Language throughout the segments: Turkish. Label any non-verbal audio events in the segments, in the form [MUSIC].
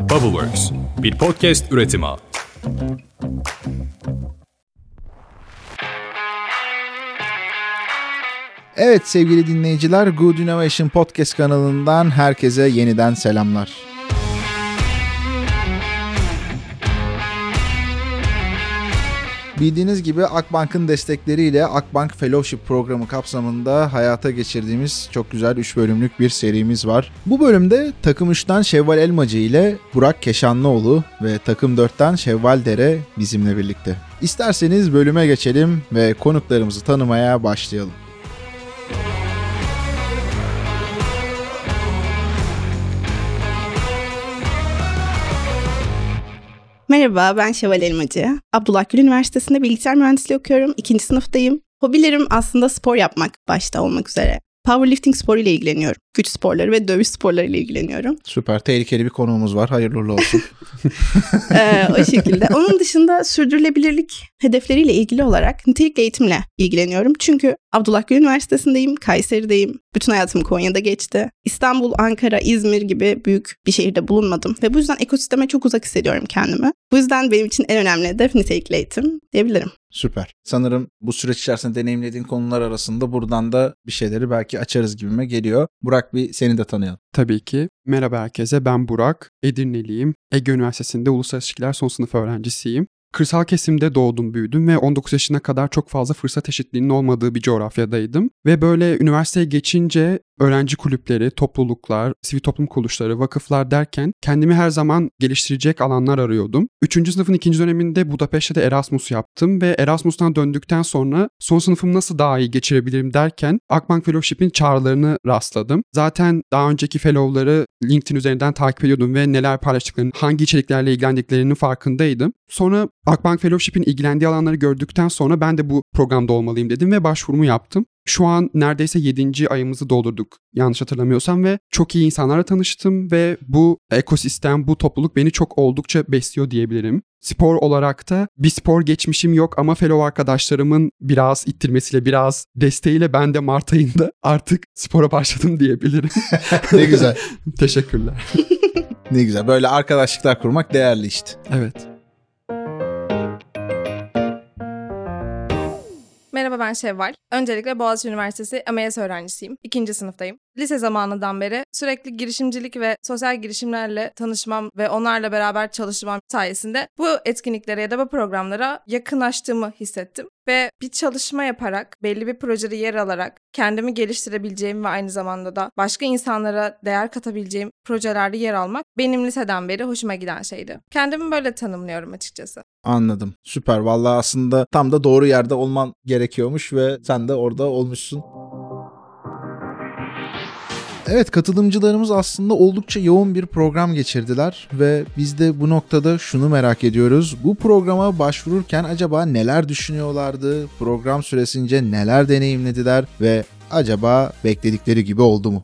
Bubbleworks, bir podcast üretimi. Evet sevgili dinleyiciler Good Innovation Podcast kanalından herkese yeniden selamlar. Bildiğiniz gibi Akbank'ın destekleriyle Akbank Fellowship programı kapsamında hayata geçirdiğimiz çok güzel 3 bölümlük bir serimiz var. Bu bölümde takım 3'ten Şevval Elmacı ile Burak Keşanlıoğlu ve takım 4'ten Şevval Dere bizimle birlikte. İsterseniz bölüme geçelim ve konuklarımızı tanımaya başlayalım. Merhaba, ben Şevval Elmacı. Abdullah Gül Üniversitesi'nde bilgisayar mühendisliği okuyorum. İkinci sınıftayım. Hobilerim aslında spor yapmak başta olmak üzere. Powerlifting sporu ile ilgileniyorum. Güç sporları ve dövüş sporları ile ilgileniyorum. Süper. Tehlikeli bir konuğumuz var. Hayırlı uğurlu olsun. [LAUGHS] ee, o şekilde. Onun dışında sürdürülebilirlik hedefleriyle ilgili olarak nitelikli eğitimle ilgileniyorum. Çünkü Abdullah Gül Üniversitesi'ndeyim, Kayseri'deyim. Bütün hayatım Konya'da geçti. İstanbul, Ankara, İzmir gibi büyük bir şehirde bulunmadım. Ve bu yüzden ekosisteme çok uzak hissediyorum kendimi. Bu yüzden benim için en önemli hedef nitelikli eğitim diyebilirim. Süper. Sanırım bu süreç içerisinde deneyimlediğin konular arasında buradan da bir şeyleri belki açarız gibime geliyor. Burak bir seni de tanıyalım. Tabii ki. Merhaba herkese ben Burak. Edirneliyim. Ege Üniversitesi'nde Uluslararası İlişkiler son sınıf öğrencisiyim. Kırsal kesimde doğdum büyüdüm ve 19 yaşına kadar çok fazla fırsat eşitliğinin olmadığı bir coğrafyadaydım. Ve böyle üniversiteye geçince öğrenci kulüpleri, topluluklar, sivil toplum kuruluşları, vakıflar derken kendimi her zaman geliştirecek alanlar arıyordum. Üçüncü sınıfın ikinci döneminde Budapeşte'de Erasmus yaptım ve Erasmus'tan döndükten sonra son sınıfımı nasıl daha iyi geçirebilirim derken Akbank Fellowship'in çağrılarını rastladım. Zaten daha önceki fellow'ları LinkedIn üzerinden takip ediyordum ve neler paylaştıklarını, hangi içeriklerle ilgilendiklerinin farkındaydım. Sonra Akbank Fellowship'in ilgilendiği alanları gördükten sonra ben de bu programda olmalıyım dedim ve başvurumu yaptım. Şu an neredeyse 7. ayımızı doldurduk yanlış hatırlamıyorsam ve çok iyi insanlarla tanıştım ve bu ekosistem, bu topluluk beni çok oldukça besliyor diyebilirim. Spor olarak da bir spor geçmişim yok ama fellow arkadaşlarımın biraz ittirmesiyle, biraz desteğiyle ben de Mart ayında artık spora başladım diyebilirim. [LAUGHS] ne güzel. Teşekkürler. ne güzel. Böyle arkadaşlıklar kurmak değerli işte. Evet. Merhaba ben Şevval. Öncelikle Boğaziçi Üniversitesi MAS öğrencisiyim. İkinci sınıftayım. Lise zamanından beri sürekli girişimcilik ve sosyal girişimlerle tanışmam ve onlarla beraber çalışmam sayesinde bu etkinliklere ya da bu programlara yakınlaştığımı hissettim. Ve bir çalışma yaparak, belli bir projede yer alarak kendimi geliştirebileceğim ve aynı zamanda da başka insanlara değer katabileceğim projelerde yer almak benim liseden beri hoşuma giden şeydi. Kendimi böyle tanımlıyorum açıkçası. Anladım. Süper. Vallahi aslında tam da doğru yerde olman gerekiyormuş ve sen de orada olmuşsun. Evet katılımcılarımız aslında oldukça yoğun bir program geçirdiler ve biz de bu noktada şunu merak ediyoruz. Bu programa başvururken acaba neler düşünüyorlardı? Program süresince neler deneyimlediler ve acaba bekledikleri gibi oldu mu?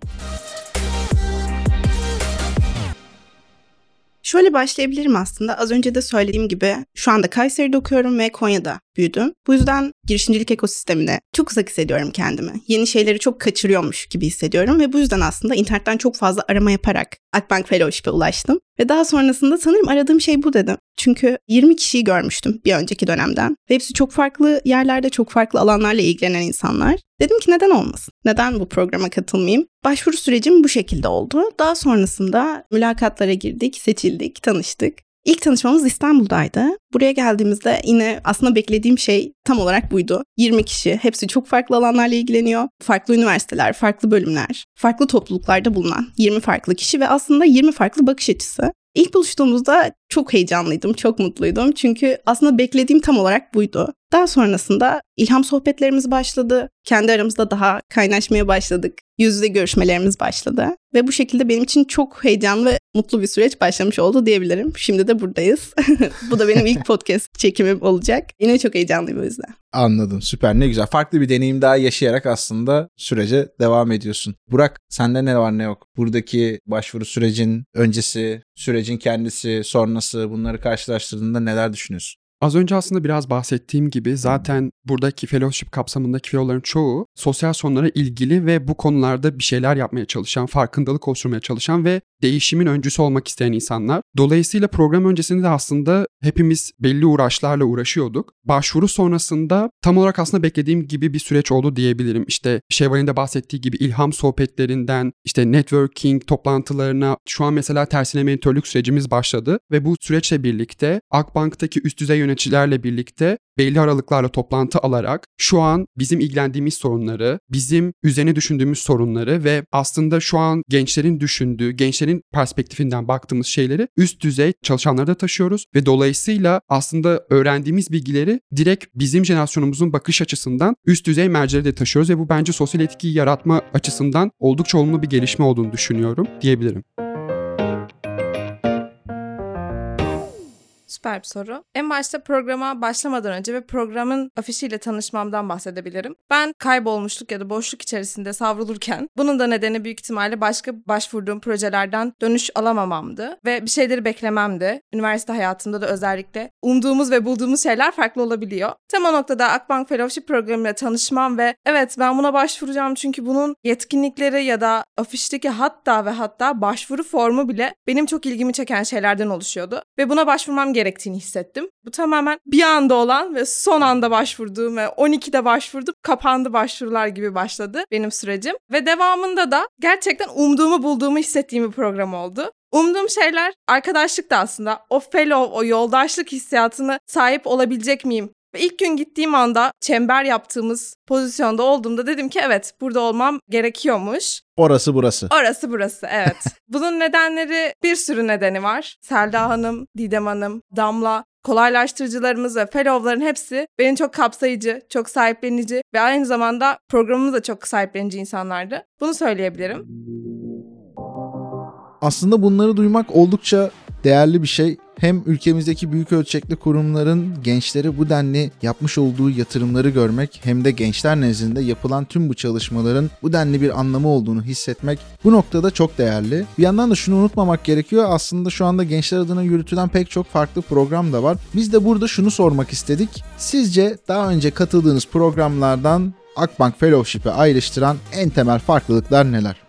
Şöyle başlayabilirim aslında. Az önce de söylediğim gibi şu anda Kayseri'de okuyorum ve Konya'da büyüdüm. Bu yüzden girişimcilik ekosistemine çok uzak hissediyorum kendimi. Yeni şeyleri çok kaçırıyormuş gibi hissediyorum ve bu yüzden aslında internetten çok fazla arama yaparak Akbank Fellowship'e ulaştım. Ve daha sonrasında sanırım aradığım şey bu dedim. Çünkü 20 kişiyi görmüştüm bir önceki dönemden. Ve hepsi çok farklı yerlerde, çok farklı alanlarla ilgilenen insanlar. Dedim ki neden olmasın? Neden bu programa katılmayayım? Başvuru sürecim bu şekilde oldu. Daha sonrasında mülakatlara girdik, seçildik, tanıştık. İlk tanışmamız İstanbul'daydı. Buraya geldiğimizde yine aslında beklediğim şey tam olarak buydu. 20 kişi, hepsi çok farklı alanlarla ilgileniyor. Farklı üniversiteler, farklı bölümler, farklı topluluklarda bulunan 20 farklı kişi ve aslında 20 farklı bakış açısı. İlk buluştuğumuzda çok heyecanlıydım, çok mutluydum. Çünkü aslında beklediğim tam olarak buydu. Daha sonrasında ilham sohbetlerimiz başladı. Kendi aramızda daha kaynaşmaya başladık. Yüz yüze görüşmelerimiz başladı. Ve bu şekilde benim için çok heyecanlı ve mutlu bir süreç başlamış oldu diyebilirim. Şimdi de buradayız. [LAUGHS] bu da benim ilk podcast çekimim olacak. Yine çok heyecanlıyım o yüzden. Anladım süper ne güzel. Farklı bir deneyim daha yaşayarak aslında sürece devam ediyorsun. Burak sende ne var ne yok? Buradaki başvuru sürecin öncesi, sürecin kendisi, sonrası bunları karşılaştırdığında neler düşünüyorsun? Az önce aslında biraz bahsettiğim gibi zaten buradaki fellowship kapsamındaki fellowların çoğu sosyal sorunlara ilgili ve bu konularda bir şeyler yapmaya çalışan, farkındalık oluşturmaya çalışan ve değişimin öncüsü olmak isteyen insanlar. Dolayısıyla program öncesinde de aslında hepimiz belli uğraşlarla uğraşıyorduk. Başvuru sonrasında tam olarak aslında beklediğim gibi bir süreç oldu diyebilirim. İşte Şevval'in de bahsettiği gibi ilham sohbetlerinden işte networking toplantılarına şu an mesela tersine mentorluk sürecimiz başladı ve bu süreçle birlikte Akbank'taki üst düzey yöneticilerle birlikte belli aralıklarla toplantı alarak şu an bizim ilgilendiğimiz sorunları, bizim üzerine düşündüğümüz sorunları ve aslında şu an gençlerin düşündüğü, gençlerin perspektifinden baktığımız şeyleri üst düzey çalışanlara da taşıyoruz ve dolayısıyla aslında öğrendiğimiz bilgileri direkt bizim jenerasyonumuzun bakış açısından üst düzey mercilere de taşıyoruz ve bu bence sosyal etkiyi yaratma açısından oldukça olumlu bir gelişme olduğunu düşünüyorum diyebilirim. Süper bir soru. En başta programa başlamadan önce ve programın afişiyle tanışmamdan bahsedebilirim. Ben kaybolmuşluk ya da boşluk içerisinde savrulurken bunun da nedeni büyük ihtimalle başka başvurduğum projelerden dönüş alamamamdı ve bir şeyleri beklememdi. Üniversite hayatımda da özellikle umduğumuz ve bulduğumuz şeyler farklı olabiliyor. Tam o noktada Akbank Fellowship programıyla tanışmam ve evet ben buna başvuracağım çünkü bunun yetkinlikleri ya da afişteki hatta ve hatta başvuru formu bile benim çok ilgimi çeken şeylerden oluşuyordu. Ve buna başvurmam gerektiğini hissettim. Bu tamamen bir anda olan ve son anda başvurduğum ve 12'de başvurdum kapandı başvurular gibi başladı benim sürecim. Ve devamında da gerçekten umduğumu bulduğumu hissettiğim bir program oldu. Umduğum şeyler arkadaşlık da aslında. O fellow, o yoldaşlık hissiyatını sahip olabilecek miyim? Ve ilk gün gittiğim anda çember yaptığımız pozisyonda olduğumda dedim ki evet burada olmam gerekiyormuş. Orası burası. Orası burası evet. [LAUGHS] Bunun nedenleri bir sürü nedeni var. Selda Hanım, Didem Hanım, Damla kolaylaştırıcılarımız ve fellow'ların hepsi beni çok kapsayıcı, çok sahiplenici ve aynı zamanda programımız da çok sahiplenici insanlardı. Bunu söyleyebilirim. Aslında bunları duymak oldukça değerli bir şey. Hem ülkemizdeki büyük ölçekli kurumların gençlere bu denli yapmış olduğu yatırımları görmek hem de gençler nezdinde yapılan tüm bu çalışmaların bu denli bir anlamı olduğunu hissetmek bu noktada çok değerli. Bir yandan da şunu unutmamak gerekiyor. Aslında şu anda gençler adına yürütülen pek çok farklı program da var. Biz de burada şunu sormak istedik. Sizce daha önce katıldığınız programlardan Akbank Fellowship'e ayrıştıran en temel farklılıklar neler?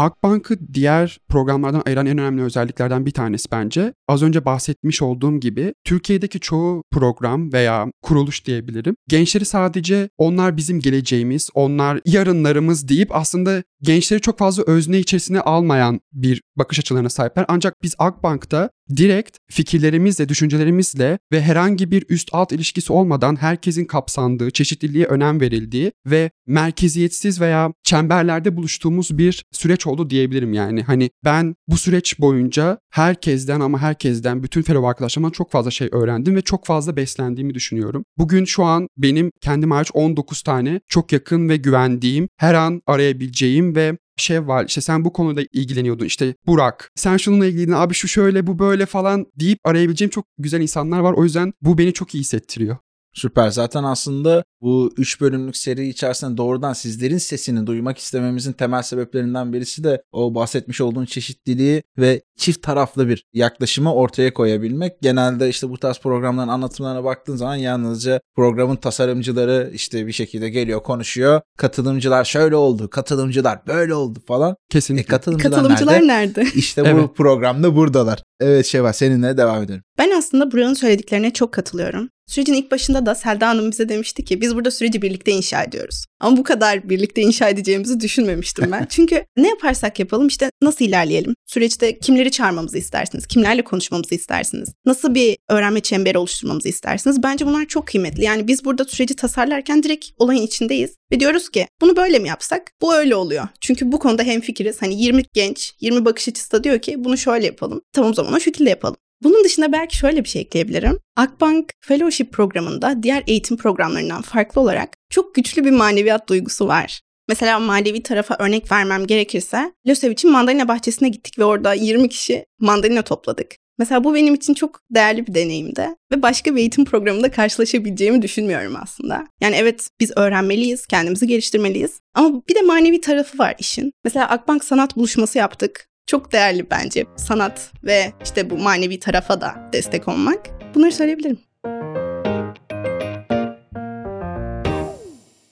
Akbank'ı diğer programlardan ayıran en önemli özelliklerden bir tanesi bence. Az önce bahsetmiş olduğum gibi Türkiye'deki çoğu program veya kuruluş diyebilirim. Gençleri sadece onlar bizim geleceğimiz, onlar yarınlarımız deyip aslında gençleri çok fazla özne içerisine almayan bir bakış açılarına sahipler. Ancak biz Akbank'ta direkt fikirlerimizle, düşüncelerimizle ve herhangi bir üst alt ilişkisi olmadan herkesin kapsandığı, çeşitliliğe önem verildiği ve merkeziyetsiz veya çemberlerde buluştuğumuz bir süreç oldu diyebilirim yani. Hani ben bu süreç boyunca herkesten ama herkesten bütün fellow arkadaşlarımdan çok fazla şey öğrendim ve çok fazla beslendiğimi düşünüyorum. Bugün şu an benim kendim hariç 19 tane çok yakın ve güvendiğim, her an arayabileceğim ve Şevval işte sen bu konuda ilgileniyordun işte Burak sen şununla ilgilendin abi şu şöyle bu böyle falan deyip arayabileceğim çok güzel insanlar var. O yüzden bu beni çok iyi hissettiriyor. Süper. Zaten aslında bu 3 bölümlük seri içerisinde doğrudan sizlerin sesini duymak istememizin temel sebeplerinden birisi de o bahsetmiş olduğun çeşitliliği ve çift taraflı bir yaklaşımı ortaya koyabilmek. Genelde işte bu tarz programların anlatımlarına baktığın zaman yalnızca programın tasarımcıları işte bir şekilde geliyor konuşuyor. Katılımcılar şöyle oldu, katılımcılar böyle oldu falan. Kesinlikle. E, katılımcılar, Katılımcılar nerede? nerede? İşte [LAUGHS] Evet. bu programda buradalar. Evet Şevval seninle devam edelim. Ben aslında Burak'ın söylediklerine çok katılıyorum. Sürecin ilk başında da Selda Hanım bize demişti ki biz burada süreci birlikte inşa ediyoruz. Ama bu kadar birlikte inşa edeceğimizi düşünmemiştim ben. [LAUGHS] Çünkü ne yaparsak yapalım işte nasıl ilerleyelim? Süreçte kimleri çağırmamızı istersiniz? Kimlerle konuşmamızı istersiniz? Nasıl bir öğrenme çemberi oluşturmamızı istersiniz? Bence bunlar çok kıymetli. Yani biz burada süreci tasarlarken direkt olayın içindeyiz. Ve diyoruz ki bunu böyle mi yapsak? Bu öyle oluyor. Çünkü bu konuda hemfikiriz. Hani 20 genç, 20 bakış açısı da diyor ki bunu şöyle yapalım. Tamam o zaman o şekilde yapalım. Bunun dışında belki şöyle bir şey ekleyebilirim. Akbank Fellowship programında diğer eğitim programlarından farklı olarak çok güçlü bir maneviyat duygusu var. Mesela manevi tarafa örnek vermem gerekirse Lösevic'in mandalina bahçesine gittik ve orada 20 kişi mandalina topladık. Mesela bu benim için çok değerli bir deneyimdi ve başka bir eğitim programında karşılaşabileceğimi düşünmüyorum aslında. Yani evet biz öğrenmeliyiz, kendimizi geliştirmeliyiz ama bir de manevi tarafı var işin. Mesela Akbank sanat buluşması yaptık. Çok değerli bence sanat ve işte bu manevi tarafa da destek olmak. Bunları söyleyebilirim.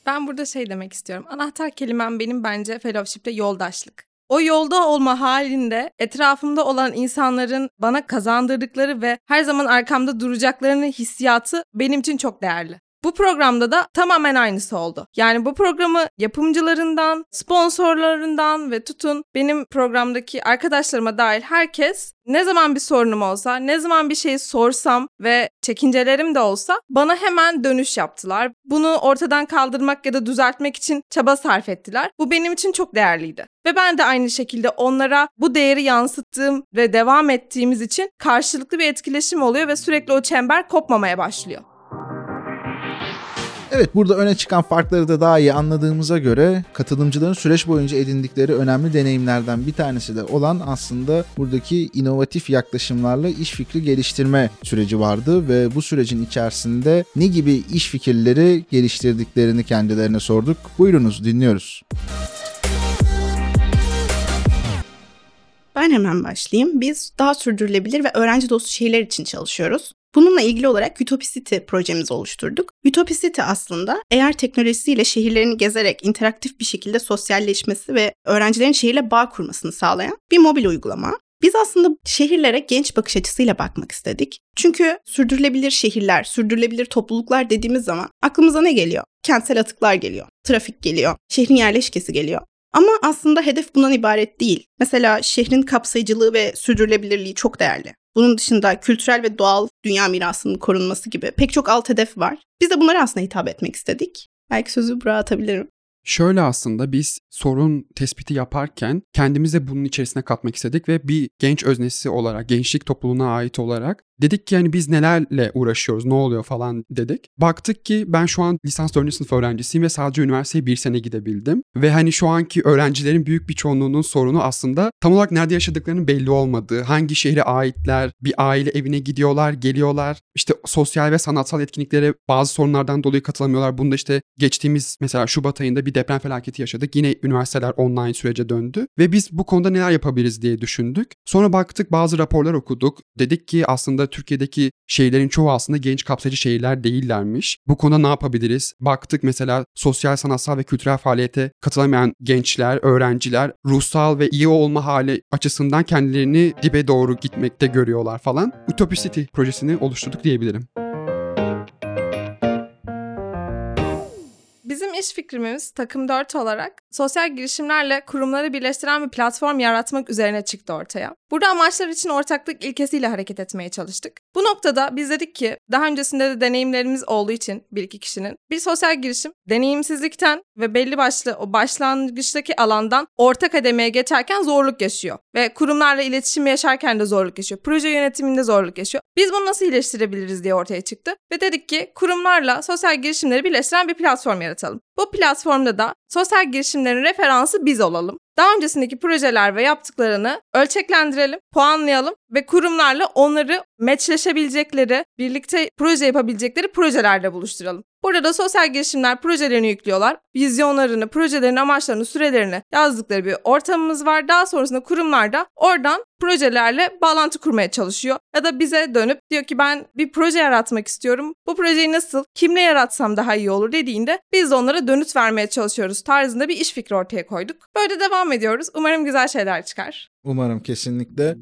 Ben burada şey demek istiyorum. Anahtar kelimem benim bence fellowship'te yoldaşlık. O yolda olma halinde etrafımda olan insanların bana kazandırdıkları ve her zaman arkamda duracaklarını hissiyatı benim için çok değerli. Bu programda da tamamen aynısı oldu. Yani bu programı yapımcılarından, sponsorlarından ve tutun benim programdaki arkadaşlarıma dahil herkes ne zaman bir sorunum olsa, ne zaman bir şey sorsam ve çekincelerim de olsa bana hemen dönüş yaptılar. Bunu ortadan kaldırmak ya da düzeltmek için çaba sarf ettiler. Bu benim için çok değerliydi. Ve ben de aynı şekilde onlara bu değeri yansıttığım ve devam ettiğimiz için karşılıklı bir etkileşim oluyor ve sürekli o çember kopmamaya başlıyor. Evet burada öne çıkan farkları da daha iyi anladığımıza göre katılımcıların süreç boyunca edindikleri önemli deneyimlerden bir tanesi de olan aslında buradaki inovatif yaklaşımlarla iş fikri geliştirme süreci vardı ve bu sürecin içerisinde ne gibi iş fikirleri geliştirdiklerini kendilerine sorduk. Buyurunuz dinliyoruz. Ben hemen başlayayım. Biz daha sürdürülebilir ve öğrenci dostu şehirler için çalışıyoruz. Bununla ilgili olarak Utopicity projemizi oluşturduk. Utopicity aslında eğer teknolojisiyle şehirlerini gezerek interaktif bir şekilde sosyalleşmesi ve öğrencilerin şehirle bağ kurmasını sağlayan bir mobil uygulama. Biz aslında şehirlere genç bakış açısıyla bakmak istedik. Çünkü sürdürülebilir şehirler, sürdürülebilir topluluklar dediğimiz zaman aklımıza ne geliyor? Kentsel atıklar geliyor, trafik geliyor, şehrin yerleşkesi geliyor. Ama aslında hedef bundan ibaret değil. Mesela şehrin kapsayıcılığı ve sürdürülebilirliği çok değerli. Bunun dışında kültürel ve doğal dünya mirasının korunması gibi pek çok alt hedef var. Biz de bunlara aslında hitap etmek istedik. Belki sözü buraya atabilirim. Şöyle aslında biz sorun tespiti yaparken kendimizi bunun içerisine katmak istedik ve bir genç öznesi olarak, gençlik topluluğuna ait olarak dedik ki yani biz nelerle uğraşıyoruz, ne oluyor falan dedik. Baktık ki ben şu an lisans 4. sınıf öğrencisiyim ve sadece üniversiteye bir sene gidebildim. Ve hani şu anki öğrencilerin büyük bir çoğunluğunun sorunu aslında tam olarak nerede yaşadıklarının belli olmadığı, hangi şehre aitler, bir aile evine gidiyorlar, geliyorlar. İşte sosyal ve sanatsal etkinliklere bazı sorunlardan dolayı katılamıyorlar. Bunda işte geçtiğimiz mesela Şubat ayında bir deprem felaketi yaşadık. Yine üniversiteler online sürece döndü ve biz bu konuda neler yapabiliriz diye düşündük. Sonra baktık bazı raporlar okuduk. Dedik ki aslında Türkiye'deki şehirlerin çoğu aslında genç kapsayıcı şehirler değillermiş. Bu konuda ne yapabiliriz? Baktık mesela sosyal, sanatsal ve kültürel faaliyete katılamayan gençler, öğrenciler ruhsal ve iyi olma hali açısından kendilerini dibe doğru gitmekte görüyorlar falan. Utopicity projesini oluşturduk diyebilirim. İş fikrimiz takım 4 olarak sosyal girişimlerle kurumları birleştiren bir platform yaratmak üzerine çıktı ortaya. Burada amaçlar için ortaklık ilkesiyle hareket etmeye çalıştık. Bu noktada biz dedik ki daha öncesinde de deneyimlerimiz olduğu için bir iki kişinin bir sosyal girişim deneyimsizlikten ve belli başlı o başlangıçtaki alandan orta kademeye geçerken zorluk yaşıyor. Ve kurumlarla iletişim yaşarken de zorluk yaşıyor. Proje yönetiminde zorluk yaşıyor. Biz bunu nasıl iyileştirebiliriz diye ortaya çıktı. Ve dedik ki kurumlarla sosyal girişimleri birleştiren bir platform yaratalım. Bu platformda da sosyal girişimlerin referansı biz olalım. Daha öncesindeki projeler ve yaptıklarını ölçeklendirelim, puanlayalım ve kurumlarla onları matchleşebilecekleri, birlikte proje yapabilecekleri projelerle buluşturalım. Burada da sosyal girişimler projelerini yüklüyorlar. Vizyonlarını, projelerin amaçlarını, sürelerini yazdıkları bir ortamımız var. Daha sonrasında kurumlar da oradan projelerle bağlantı kurmaya çalışıyor. Ya da bize dönüp diyor ki ben bir proje yaratmak istiyorum. Bu projeyi nasıl, kimle yaratsam daha iyi olur dediğinde biz de onlara dönüt vermeye çalışıyoruz tarzında bir iş fikri ortaya koyduk. Böyle devam ediyoruz. Umarım güzel şeyler çıkar. Umarım kesinlikle.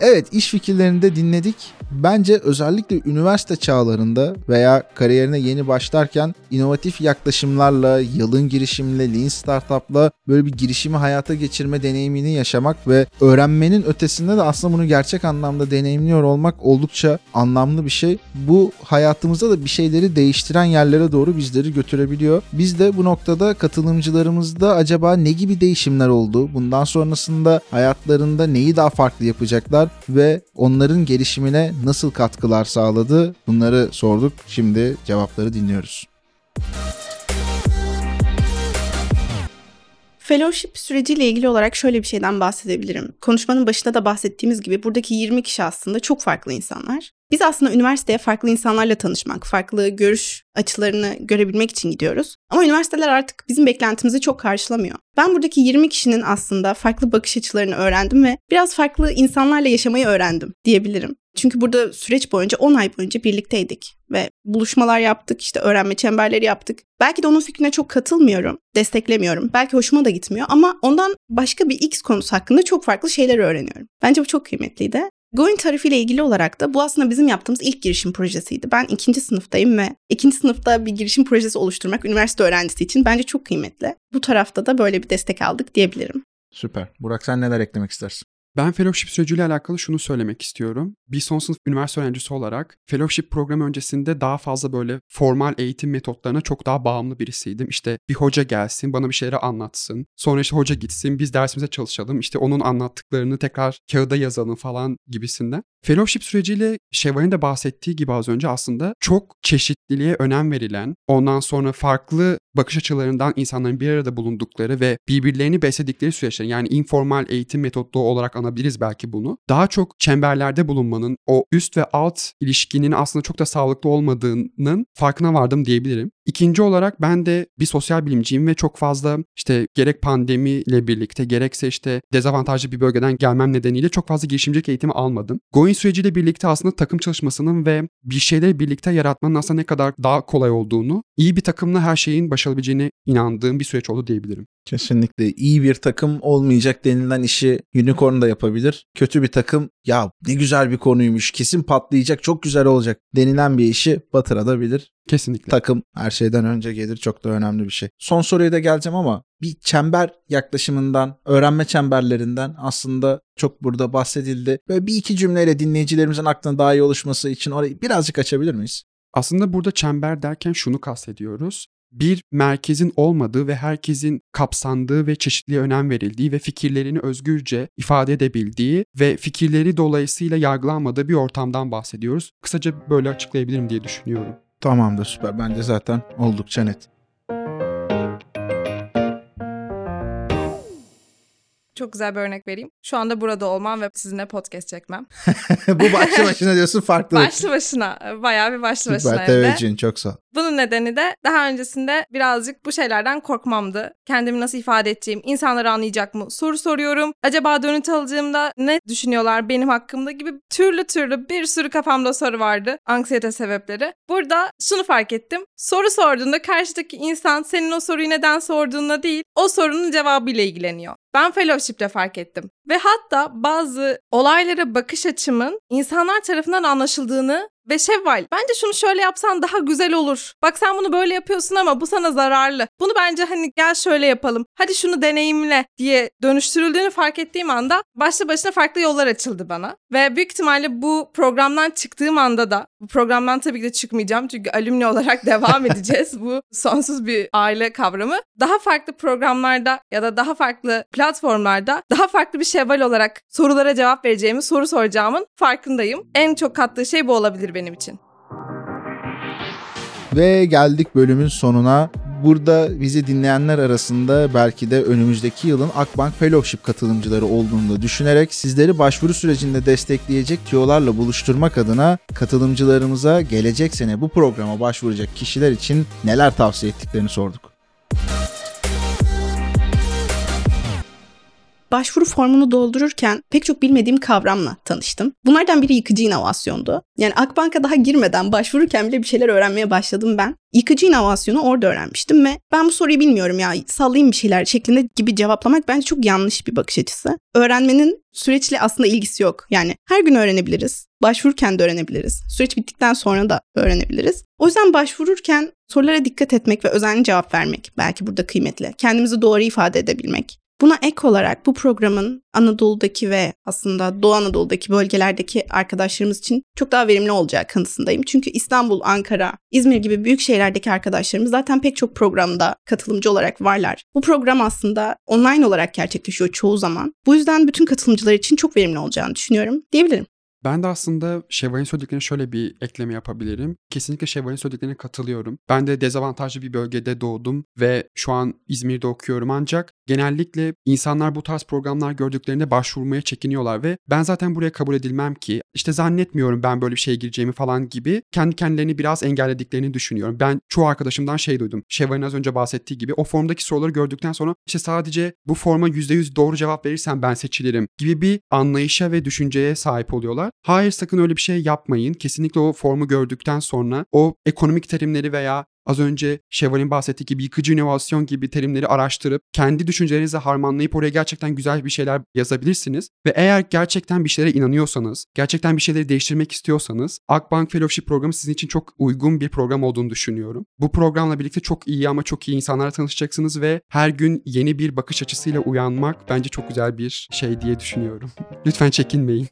Evet iş fikirlerini de dinledik. Bence özellikle üniversite çağlarında veya kariyerine yeni başlarken inovatif yaklaşımlarla, yalın girişimle, lean startup'la böyle bir girişimi hayata geçirme deneyimini yaşamak ve öğrenmenin ötesinde de aslında bunu gerçek anlamda deneyimliyor olmak oldukça anlamlı bir şey. Bu hayatımızda da bir şeyleri değiştiren yerlere doğru bizleri götürebiliyor. Biz de bu noktada katılımcılarımızda acaba ne gibi değişimler oldu? Bundan sonrasında hayatlarında neyi daha farklı yapacaklar ve onların gelişimine nasıl katkılar sağladı? Bunları sorduk. Şimdi cevapları dinliyoruz. Fellowship süreciyle ilgili olarak şöyle bir şeyden bahsedebilirim. Konuşmanın başında da bahsettiğimiz gibi buradaki 20 kişi aslında çok farklı insanlar. Biz aslında üniversiteye farklı insanlarla tanışmak, farklı görüş açılarını görebilmek için gidiyoruz. Ama üniversiteler artık bizim beklentimizi çok karşılamıyor. Ben buradaki 20 kişinin aslında farklı bakış açılarını öğrendim ve biraz farklı insanlarla yaşamayı öğrendim diyebilirim. Çünkü burada süreç boyunca 10 ay boyunca birlikteydik ve buluşmalar yaptık, işte öğrenme çemberleri yaptık. Belki de onun fikrine çok katılmıyorum, desteklemiyorum. Belki hoşuma da gitmiyor ama ondan başka bir X konusu hakkında çok farklı şeyler öğreniyorum. Bence bu çok kıymetliydi. Going tarafıyla ilgili olarak da bu aslında bizim yaptığımız ilk girişim projesiydi. Ben ikinci sınıftayım ve ikinci sınıfta bir girişim projesi oluşturmak üniversite öğrencisi için bence çok kıymetli. Bu tarafta da böyle bir destek aldık diyebilirim. Süper. Burak sen neler eklemek istersin? Ben fellowship süreciyle alakalı şunu söylemek istiyorum. Bir son sınıf üniversite öğrencisi olarak fellowship programı öncesinde daha fazla böyle formal eğitim metotlarına çok daha bağımlı birisiydim. İşte bir hoca gelsin, bana bir şeyleri anlatsın. Sonra işte hoca gitsin, biz dersimize çalışalım. İşte onun anlattıklarını tekrar kağıda yazalım falan gibisinden. Fellowship süreciyle Şevval'in de bahsettiği gibi az önce aslında çok çeşitliliğe önem verilen, ondan sonra farklı bakış açılarından insanların bir arada bulundukları ve birbirlerini besledikleri süreçler yani informal eğitim metodu olarak anabiliriz belki bunu. Daha çok çemberlerde bulunmanın, o üst ve alt ilişkinin aslında çok da sağlıklı olmadığının farkına vardım diyebilirim. İkinci olarak ben de bir sosyal bilimciyim ve çok fazla işte gerek pandemiyle birlikte gerekse işte dezavantajlı bir bölgeden gelmem nedeniyle çok fazla girişimcilik eğitimi almadım. Going süreciyle birlikte aslında takım çalışmasının ve bir şeyleri birlikte yaratmanın aslında ne kadar daha kolay olduğunu, iyi bir takımla her şeyin başarabileceğine inandığım bir süreç oldu diyebilirim. Kesinlikle iyi bir takım olmayacak denilen işi unicorn da yapabilir. Kötü bir takım ya ne güzel bir konuymuş kesin patlayacak çok güzel olacak denilen bir işi batırabilir. Kesinlikle. Takım her şeyden önce gelir çok da önemli bir şey. Son soruya da geleceğim ama bir çember yaklaşımından, öğrenme çemberlerinden aslında çok burada bahsedildi. Böyle bir iki cümleyle dinleyicilerimizin aklına daha iyi oluşması için orayı birazcık açabilir miyiz? Aslında burada çember derken şunu kastediyoruz bir merkezin olmadığı ve herkesin kapsandığı ve çeşitliğe önem verildiği ve fikirlerini özgürce ifade edebildiği ve fikirleri dolayısıyla yargılanmadığı bir ortamdan bahsediyoruz. Kısaca böyle açıklayabilirim diye düşünüyorum. Tamamdır süper. Bence zaten oldukça net. Çok güzel bir örnek vereyim. Şu anda burada olmam ve sizinle podcast çekmem. [LAUGHS] Bu başlı başına diyorsun farklı. başlı başına. Bayağı bir başlı başına. Süper hem de. teveccühün çok sağ ol. Bunun nedeni de daha öncesinde birazcık bu şeylerden korkmamdı. Kendimi nasıl ifade edeceğim, insanları anlayacak mı soru soruyorum. Acaba dönüt alacağımda ne düşünüyorlar benim hakkımda gibi türlü türlü bir sürü kafamda soru vardı. Anksiyete sebepleri. Burada şunu fark ettim. Soru sorduğunda karşıdaki insan senin o soruyu neden sorduğunda değil, o sorunun cevabıyla ilgileniyor. Ben fellowship'te fark ettim. Ve hatta bazı olaylara bakış açımın insanlar tarafından anlaşıldığını ve Şevval bence şunu şöyle yapsan daha güzel olur. Bak sen bunu böyle yapıyorsun ama bu sana zararlı. Bunu bence hani gel şöyle yapalım. Hadi şunu deneyimle diye dönüştürüldüğünü fark ettiğim anda başlı başına farklı yollar açıldı bana. Ve büyük ihtimalle bu programdan çıktığım anda da bu programdan tabii ki de çıkmayacağım çünkü alümni olarak [LAUGHS] devam edeceğiz. bu sonsuz bir aile kavramı. Daha farklı programlarda ya da daha farklı platformlarda daha farklı bir şevval olarak sorulara cevap vereceğimi, soru soracağımın farkındayım. En çok kattığı şey bu olabilir benim için. Ve geldik bölümün sonuna. Burada bizi dinleyenler arasında belki de önümüzdeki yılın Akbank Fellowship katılımcıları olduğunu da düşünerek sizleri başvuru sürecinde destekleyecek tiyolarla buluşturmak adına katılımcılarımıza gelecek sene bu programa başvuracak kişiler için neler tavsiye ettiklerini sorduk. Başvuru formunu doldururken pek çok bilmediğim kavramla tanıştım. Bunlardan biri yıkıcı inovasyondu. Yani Akbank'a daha girmeden başvururken bile bir şeyler öğrenmeye başladım ben. Yıkıcı inovasyonu orada öğrenmiştim ve ben bu soruyu bilmiyorum ya sallayayım bir şeyler şeklinde gibi cevaplamak bence çok yanlış bir bakış açısı. Öğrenmenin süreçle aslında ilgisi yok. Yani her gün öğrenebiliriz. Başvururken de öğrenebiliriz. Süreç bittikten sonra da öğrenebiliriz. O yüzden başvururken sorulara dikkat etmek ve özenli cevap vermek belki burada kıymetli. Kendimizi doğru ifade edebilmek. Buna ek olarak bu programın Anadolu'daki ve aslında Doğu Anadolu'daki bölgelerdeki arkadaşlarımız için çok daha verimli olacağı kanısındayım. Çünkü İstanbul, Ankara, İzmir gibi büyük şehirlerdeki arkadaşlarımız zaten pek çok programda katılımcı olarak varlar. Bu program aslında online olarak gerçekleşiyor çoğu zaman. Bu yüzden bütün katılımcılar için çok verimli olacağını düşünüyorum diyebilirim. Ben de aslında Şevval'in söylediklerine şöyle bir ekleme yapabilirim. Kesinlikle Şevval'in söylediklerine katılıyorum. Ben de dezavantajlı bir bölgede doğdum ve şu an İzmir'de okuyorum ancak genellikle insanlar bu tarz programlar gördüklerinde başvurmaya çekiniyorlar ve ben zaten buraya kabul edilmem ki işte zannetmiyorum ben böyle bir şeye gireceğimi falan gibi kendi kendilerini biraz engellediklerini düşünüyorum. Ben çoğu arkadaşımdan şey duydum. Şevval'in az önce bahsettiği gibi o formdaki soruları gördükten sonra işte sadece bu forma %100 doğru cevap verirsen ben seçilirim gibi bir anlayışa ve düşünceye sahip oluyorlar. Hayır sakın öyle bir şey yapmayın. Kesinlikle o formu gördükten sonra o ekonomik terimleri veya az önce Şevval'in bahsettiği gibi yıkıcı inovasyon gibi terimleri araştırıp kendi düşüncelerinizle harmanlayıp oraya gerçekten güzel bir şeyler yazabilirsiniz. Ve eğer gerçekten bir şeylere inanıyorsanız, gerçekten bir şeyleri değiştirmek istiyorsanız Akbank Fellowship programı sizin için çok uygun bir program olduğunu düşünüyorum. Bu programla birlikte çok iyi ama çok iyi insanlarla tanışacaksınız ve her gün yeni bir bakış açısıyla uyanmak bence çok güzel bir şey diye düşünüyorum. [LAUGHS] Lütfen çekinmeyin.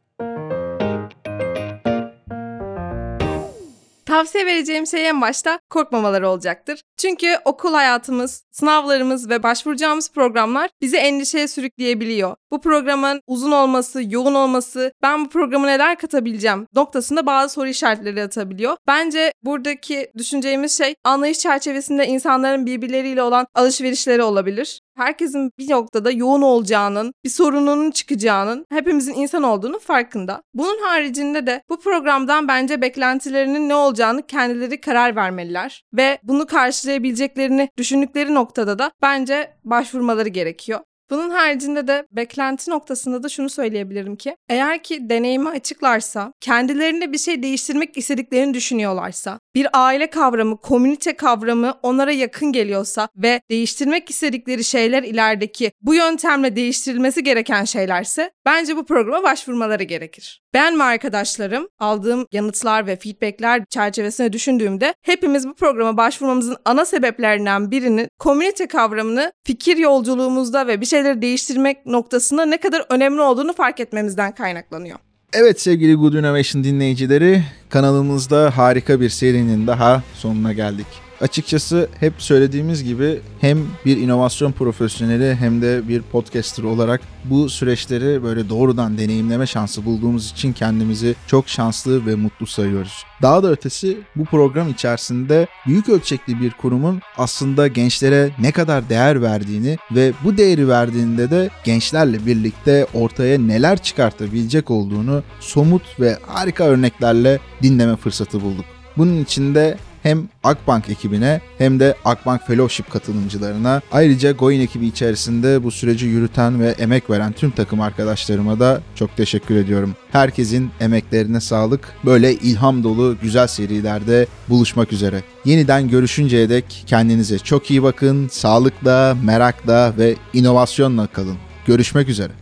Tavsiye vereceğim şey en başta korkmamaları olacaktır. Çünkü okul hayatımız, sınavlarımız ve başvuracağımız programlar bizi endişeye sürükleyebiliyor. Bu programın uzun olması, yoğun olması, ben bu programı neler katabileceğim noktasında bazı soru işaretleri atabiliyor. Bence buradaki düşüneceğimiz şey anlayış çerçevesinde insanların birbirleriyle olan alışverişleri olabilir herkesin bir noktada yoğun olacağının, bir sorununun çıkacağının, hepimizin insan olduğunu farkında. Bunun haricinde de bu programdan bence beklentilerinin ne olacağını kendileri karar vermeliler ve bunu karşılayabileceklerini düşündükleri noktada da bence başvurmaları gerekiyor. Bunun haricinde de beklenti noktasında da şunu söyleyebilirim ki eğer ki deneyimi açıklarsa, kendilerinde bir şey değiştirmek istediklerini düşünüyorlarsa, bir aile kavramı, komünite kavramı onlara yakın geliyorsa ve değiştirmek istedikleri şeyler ilerideki bu yöntemle değiştirilmesi gereken şeylerse bence bu programa başvurmaları gerekir. Ben ve arkadaşlarım aldığım yanıtlar ve feedbackler çerçevesinde düşündüğümde hepimiz bu programa başvurmamızın ana sebeplerinden birinin komünite kavramını fikir yolculuğumuzda ve bir şeyleri değiştirmek noktasında ne kadar önemli olduğunu fark etmemizden kaynaklanıyor. Evet sevgili Good Innovation dinleyicileri kanalımızda harika bir serinin daha sonuna geldik. Açıkçası hep söylediğimiz gibi hem bir inovasyon profesyoneli hem de bir podcaster olarak bu süreçleri böyle doğrudan deneyimleme şansı bulduğumuz için kendimizi çok şanslı ve mutlu sayıyoruz. Daha da ötesi bu program içerisinde büyük ölçekli bir kurumun aslında gençlere ne kadar değer verdiğini ve bu değeri verdiğinde de gençlerle birlikte ortaya neler çıkartabilecek olduğunu somut ve harika örneklerle dinleme fırsatı bulduk. Bunun için de hem Akbank ekibine hem de Akbank Fellowship katılımcılarına ayrıca Goin ekibi içerisinde bu süreci yürüten ve emek veren tüm takım arkadaşlarıma da çok teşekkür ediyorum. Herkesin emeklerine sağlık. Böyle ilham dolu güzel serilerde buluşmak üzere. Yeniden görüşünceye dek kendinize çok iyi bakın. Sağlıkla, merakla ve inovasyonla kalın. Görüşmek üzere.